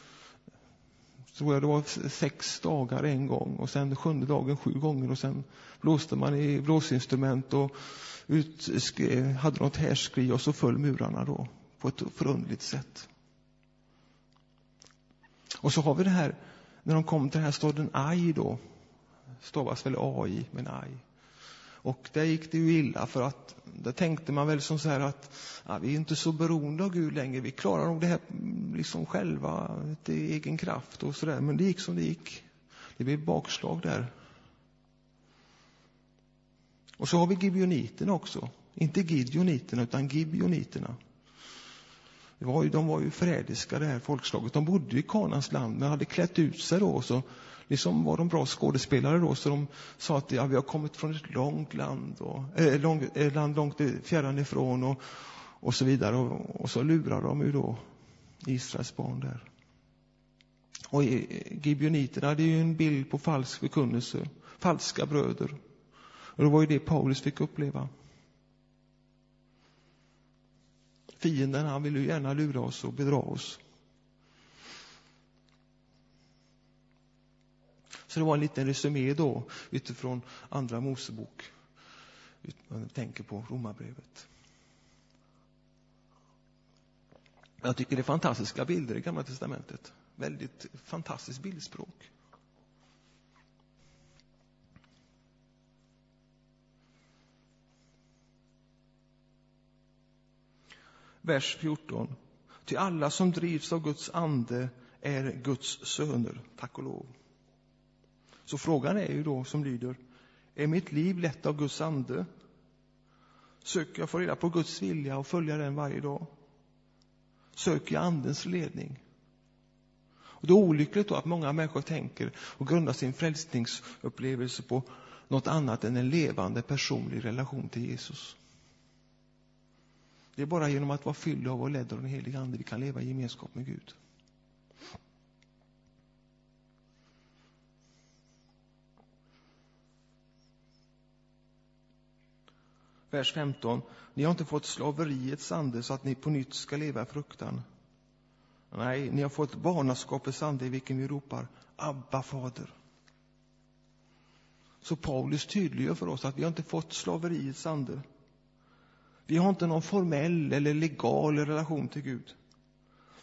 tror jag det var sex dagar en gång och sen sjunde dagen sju gånger och sen blåste man i blåsinstrument och ut, hade något härskri och så föll murarna då på ett förundligt sätt. Och så har vi det här, när de kom till den här staden Ai då, stavas väl AI, men Ai. Och där gick det ju illa för att där tänkte man väl som så här att ja, vi är inte så beroende av Gud längre. Vi klarar nog det här mm, liksom själva, till egen kraft och sådär. Men det gick som det gick. Det blev bakslag där. Och så har vi gibeoniterna också. Inte gideoniterna utan gibeoniterna. Det var ju, de var ju förrädiska det här folkslaget. De bodde i Kanans land men hade klätt ut sig då. Och Så liksom var de bra skådespelare då, så de sa att ja, vi har kommit från ett långt land, och, eh, äh, lång, äh, eh, land långt fjärran ifrån och, och så vidare. Och, och så lurar de ju då Israels barn där. Och Gibeoniterna hade ju en bild på falsk förkunnelse, falska bröder. Och det var ju det Paulus fick uppleva. Fienden, han vill ju gärna lura oss och bedra oss. Så det var en liten resumé då utifrån Andra Mosebok. Jag tänker på Romarbrevet. Jag tycker det är fantastiska bilder i Gamla Testamentet. Väldigt fantastiskt bildspråk. Vers 14. Till alla som drivs av Guds ande är Guds söner, tack och lov. Så frågan är ju då som lyder, är mitt liv lett av Guds ande? Söker jag få reda på Guds vilja och följa den varje dag? Söker jag Andens ledning? Och det är olyckligt då att många människor tänker och grundar sin frälsningsupplevelse på något annat än en levande personlig relation till Jesus. Det är bara genom att vara fylld av och ledd av den helige Ande vi kan leva i gemenskap med Gud. Vers 15. Ni har inte fått slaveriets ande så att ni på nytt ska leva i fruktan. Nej, ni har fått barnaskapets ande i vilken vi ropar Abba, fader. Så Paulus tydliggör för oss att vi har inte fått slaveriets ande. Vi har inte någon formell eller legal relation till Gud.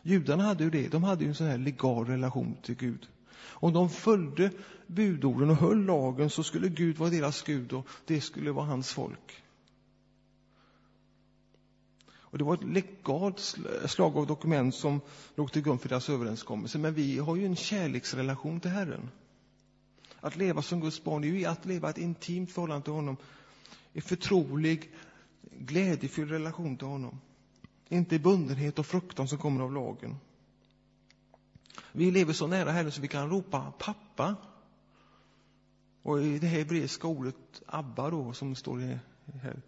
Judarna hade ju det, de hade ju en sån här legal relation till Gud. Om de följde budorden och höll lagen så skulle Gud vara deras Gud och det skulle vara hans folk. Och det var ett legalt slag av dokument som låg till grund för deras överenskommelse. Men vi har ju en kärleksrelation till Herren. Att leva som Guds barn är ju att leva ett intimt förhållande till honom. En förtrolig, glädjefylld relation till honom. Inte i bundenhet och fruktan som kommer av lagen. Vi lever så nära Herren så vi kan ropa pappa. Och i det hebreiska ordet Abba då, som står här,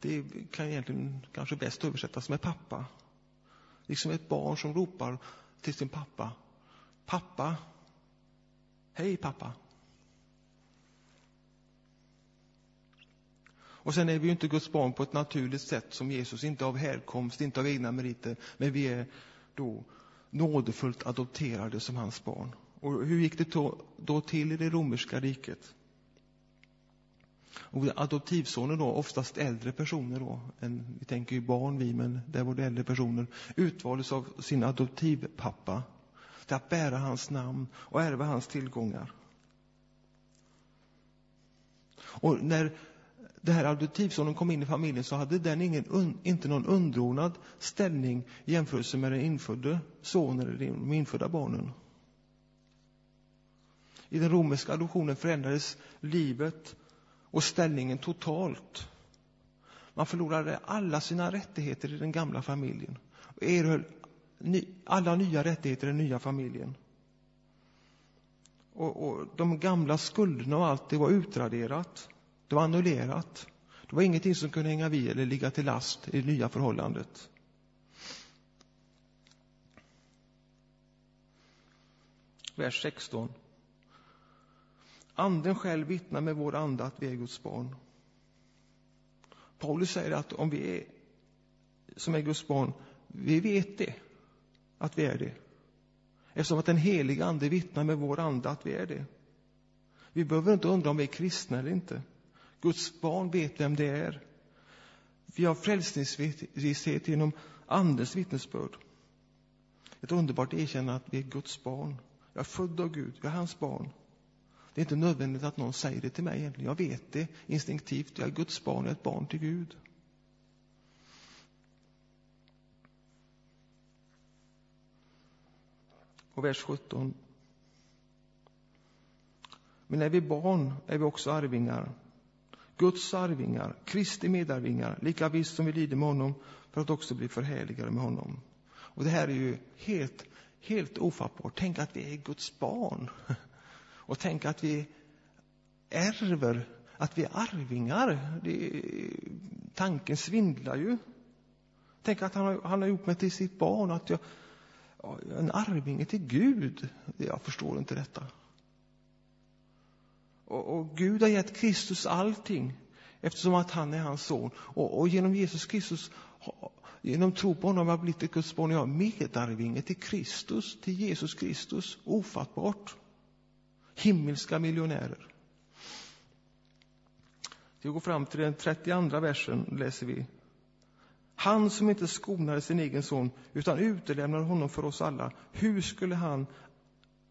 det kan egentligen kanske bäst översättas med pappa. Liksom ett barn som ropar till sin pappa. Pappa. Hej pappa. Och sen är vi ju inte Guds barn på ett naturligt sätt som Jesus, inte av härkomst, inte av egna meriter, men vi är då nådefullt adopterade som hans barn. Och hur gick det då, till i det romerska riket? Och adoptivsonen då, oftast äldre personer då, än, vi tänker ju barn vi, men där var det äldre personer, utvaldes av sin adoptivpappa till att bära hans namn och ärva hans tillgångar. Och när det här adoptivsonen kom in i familjen så hade den ingen, inte någon underordnad ställning i jämförelse med den infödde sonen eller de infödda barnen. I den romerska adoptionen förändrades livet och ställningen totalt. Man förlorade alla sina rättigheter i den gamla familjen och erhöll alla nya rättigheter i den nya familjen. Och, och de gamla skulderna och allt det var utraderat. Det var annullerat. Det var ingenting som kunde hänga vid eller ligga till last i det nya förhållandet. Vers 16. Anden själv vittnar med vår ande att vi är Guds barn. Paulus säger att om vi är som är Guds barn, vi vet det, att vi är det. Eftersom att den heliga Ande vittnar med vår ande att vi är det. Vi behöver inte undra om vi är kristna eller inte. Guds barn vet vem det är. Vi har frälsningsvisshet genom Andens vittnesbörd. Ett underbart erkännande att vi är Guds barn. Jag är född av Gud, jag är hans barn. Det är inte nödvändigt att någon säger det till mig egentligen. Jag vet det instinktivt. Jag är Guds barn, jag är ett barn till Gud. Och vers 17. Men är vi barn är vi också arvingar. Guds arvingar, Kristi medarvingar, lika visst som vi lider med honom för att också bli förhärligade med honom. Och det här är ju helt, helt ofattbart. Tänk att vi är Guds barn. [LAUGHS] Och tänk att vi ärver, att vi är arvingar. Det, tanken svindlar ju. Tänk att han har, han har gjort mig till sitt barn, att jag, en arvinge till Gud. Jag förstår inte detta. Och, och Gud har gett Kristus allting eftersom att han är hans son. Och, och genom Jesus Kristus, genom tro på honom har jag blivit ett Guds barn. Jag är medarvinge till Kristus, till Jesus Kristus. Ofattbart. Himmelska miljonärer. Vi går fram till den 32 versen, läser vi. Han som inte skonade sin egen son, utan utelämnade honom för oss alla, hur skulle han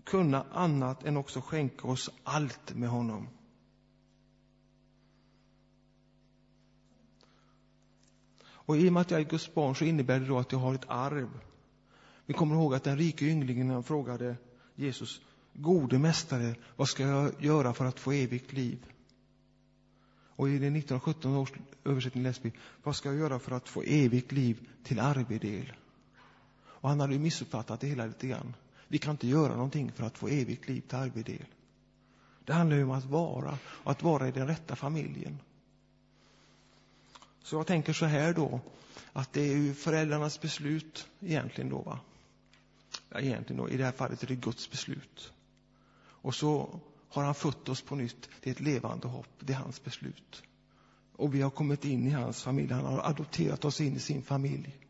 kunna annat än också skänka oss allt med honom? Och i och med att jag är Guds barn så innebär det då att jag har ett arv. Vi kommer ihåg att den rike ynglingen frågade Jesus, Gode mästare, vad ska jag göra för att få evigt liv? Och i den 1917 års översättning läste vi, vad ska jag göra för att få evigt liv till arvedel? Och han hade ju missuppfattat det hela lite grann. Vi kan inte göra någonting för att få evigt liv till arvedel. Det handlar ju om att vara, och att vara i den rätta familjen. Så jag tänker så här då, att det är ju föräldrarnas beslut egentligen då, va? Ja, egentligen då, i det här fallet är det Guds beslut. Och så har han fött oss på nytt till ett levande hopp. Det är hans beslut. Och vi har kommit in i hans familj. Han har adopterat oss in i sin familj.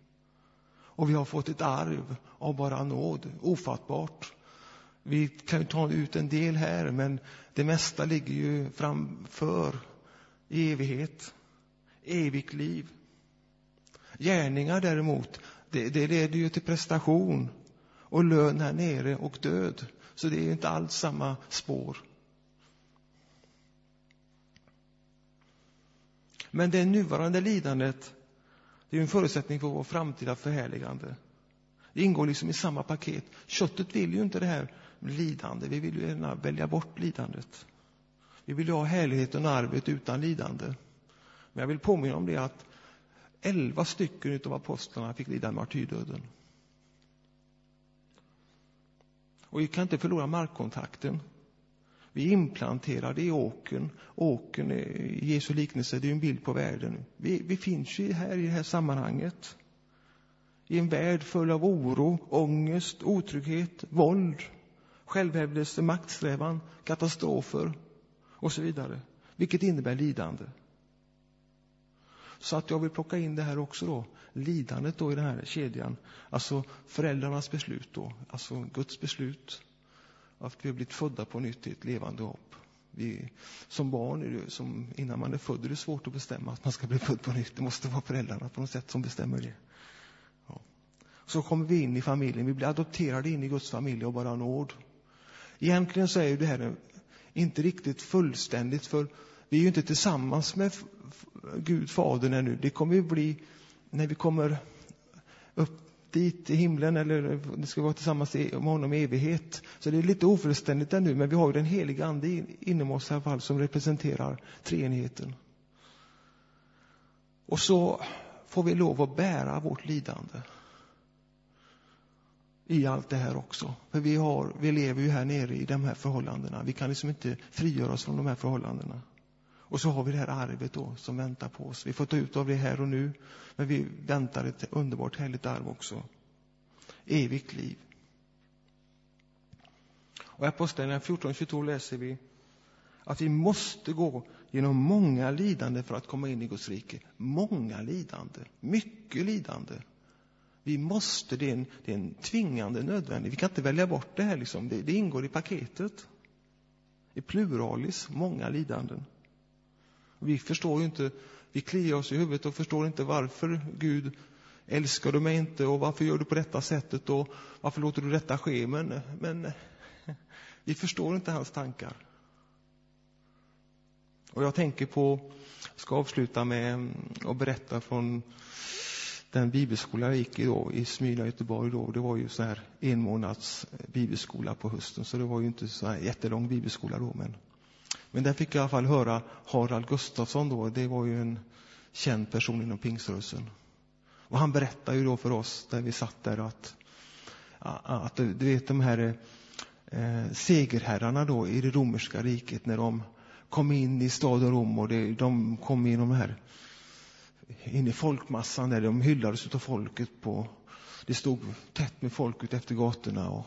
Och vi har fått ett arv av bara nåd. Ofattbart. Vi kan ju ta ut en del här, men det mesta ligger ju framför i evighet. Evigt liv. Gärningar däremot, det, det leder ju till prestation och lön här nere och död. Så det är inte alls samma spår. Men det nuvarande lidandet det är en förutsättning för vår framtida förhärligande. Det ingår liksom i samma paket. Köttet vill ju inte det här lidande. Vi vill ju gärna välja bort lidandet. Vi vill ju ha härligheten och arvet utan lidande. Men jag vill påminna om det att elva stycken av apostlarna fick lida martyrdöden. Och vi kan inte förlora markkontakten. Vi är implanterade i åken. Åken i Jesu liknelse, det är en bild på världen. Vi, vi finns ju här i det här sammanhanget. I en värld full av oro, ångest, otrygghet, våld, självhävdelse, maktsträvan, katastrofer och så vidare. Vilket innebär lidande. Så att jag vill plocka in det här också då, lidandet då i den här kedjan. Alltså föräldrarnas beslut då, alltså Guds beslut. Att vi har blivit födda på nytt i ett levande hopp. Vi, som barn, är det, som innan man är född, är det svårt att bestämma att man ska bli född på nytt. Det måste vara föräldrarna på något sätt som bestämmer det. Ja. Så kommer vi in i familjen, vi blir adopterade in i Guds familj av bara nåd. Egentligen så är ju det här inte riktigt fullständigt, för vi är ju inte tillsammans med Gud, Fadern, ännu. Det kommer ju bli när vi kommer upp dit i himlen, eller det ska vara tillsammans med honom i evighet. Så det är lite ofullständigt ännu, men vi har ju den heliga Ande inom oss i alla fall, som representerar treenigheten. Och så får vi lov att bära vårt lidande i allt det här också. För vi, har, vi lever ju här nere i de här förhållandena. Vi kan liksom inte frigöra oss från de här förhållandena. Och så har vi det här arvet då som väntar på oss. Vi får ta ut av det här och nu, men vi väntar ett underbart härligt arv också. Evigt liv. Och i Apostlagärningarna 14.22 läser vi att vi måste gå genom många lidande för att komma in i Guds rike. Många lidande, mycket lidande. Vi måste, det är en, det är en tvingande nödvändighet. Vi kan inte välja bort det här liksom. Det, det ingår i paketet. I pluralis, många lidanden. Vi förstår ju inte, vi kliar oss i huvudet och förstår inte varför Gud älskar du mig inte och varför gör du på detta sättet och varför låter du detta ske? Men, men [LAUGHS] vi förstår inte hans tankar. Och jag tänker på, ska avsluta med att berätta från den bibelskola jag gick i då, i Smyla, Göteborg då, det var ju så här en månads bibelskola på hösten, så det var ju inte så här jättelång bibelskola då, men men där fick jag i alla fall höra Harald Gustafsson då, det var ju en känd person inom pingströrelsen. Och han berättade ju då för oss, där vi satt där, att, att du vet de här eh, segerherrarna då i det romerska riket, när de kom in i staden Rom och det, de kom in de här in i folkmassan där de hyllades av folket på det stod tätt med folk ute efter gatorna och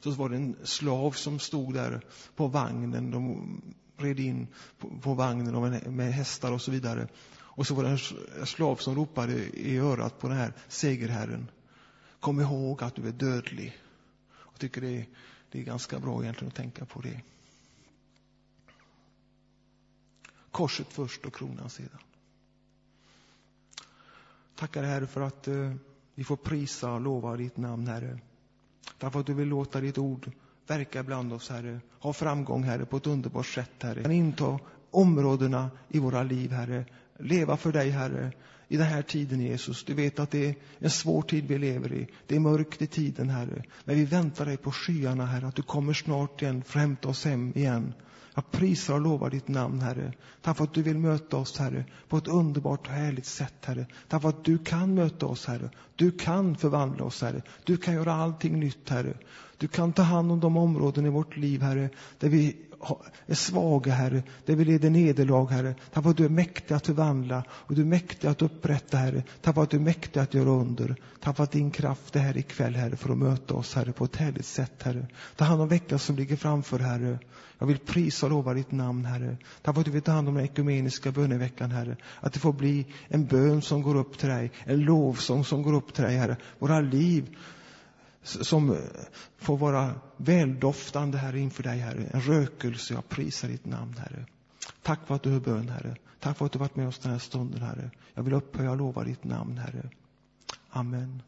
så var det en slav som stod där på vagnen. De red in på, på vagnen med, hästar och så vidare. Och så var det en slav som ropade i örat på den här segerherren. Kom ihåg att du är dödlig. Jag tycker det är, det är ganska bra egentligen att tänka på det. Korset först och kronan sedan. Tackar Herre för att eh, vi får prisa och lova ditt namn, Herre. Därför att du vill låta ditt ord verka bland oss, Herre. Ha framgång, Herre, på ett underbart sätt, Herre. Kan inta områdena i våra liv, Herre. Leva för dig, Herre, i den här tiden, Jesus. Du vet att det är en svår tid vi lever i. Det är mörkt i tiden, Herre. Men vi väntar dig på skyarna, Herre, att du kommer snart igen för att hämta oss hem igen. Jag prisar och lovar ditt namn, Herre. Tack för att du vill möta oss, Herre, på ett underbart och härligt sätt, Herre. Tack för att du kan möta oss, Herre. Du kan förvandla oss, Herre. Du kan göra allting nytt, Herre. Du kan ta hand om de områden i vårt liv, Herre, där vi är svaga, Herre, där vi lider nederlag, Herre. Tack för att du är mäktig att förvandla och du är mäktig att upprätta, Herre. Tack för att du är mäktig att göra under. Tack för att din kraft är här ikväll, Herre, för att möta oss, Herre, på ett härligt sätt, Herre. Ta hand om veckan som ligger framför, Herre. Jag vill prisa och lova ditt namn, Herre. Tack för att du vill ta hand om den ekumeniska böneveckan, Herre. Att det får bli en bön som går upp till dig, en lovsång som går upp till dig, Herre. Våra liv som eh, får vara väldoftande, Herre, inför dig, Herre. En rökelse. Jag prisar ditt namn, Herre. Tack för att du hör bön, Herre. Tack för att du varit med oss den här stunden, Herre. Jag vill upphöja och lova ditt namn, Herre. Amen.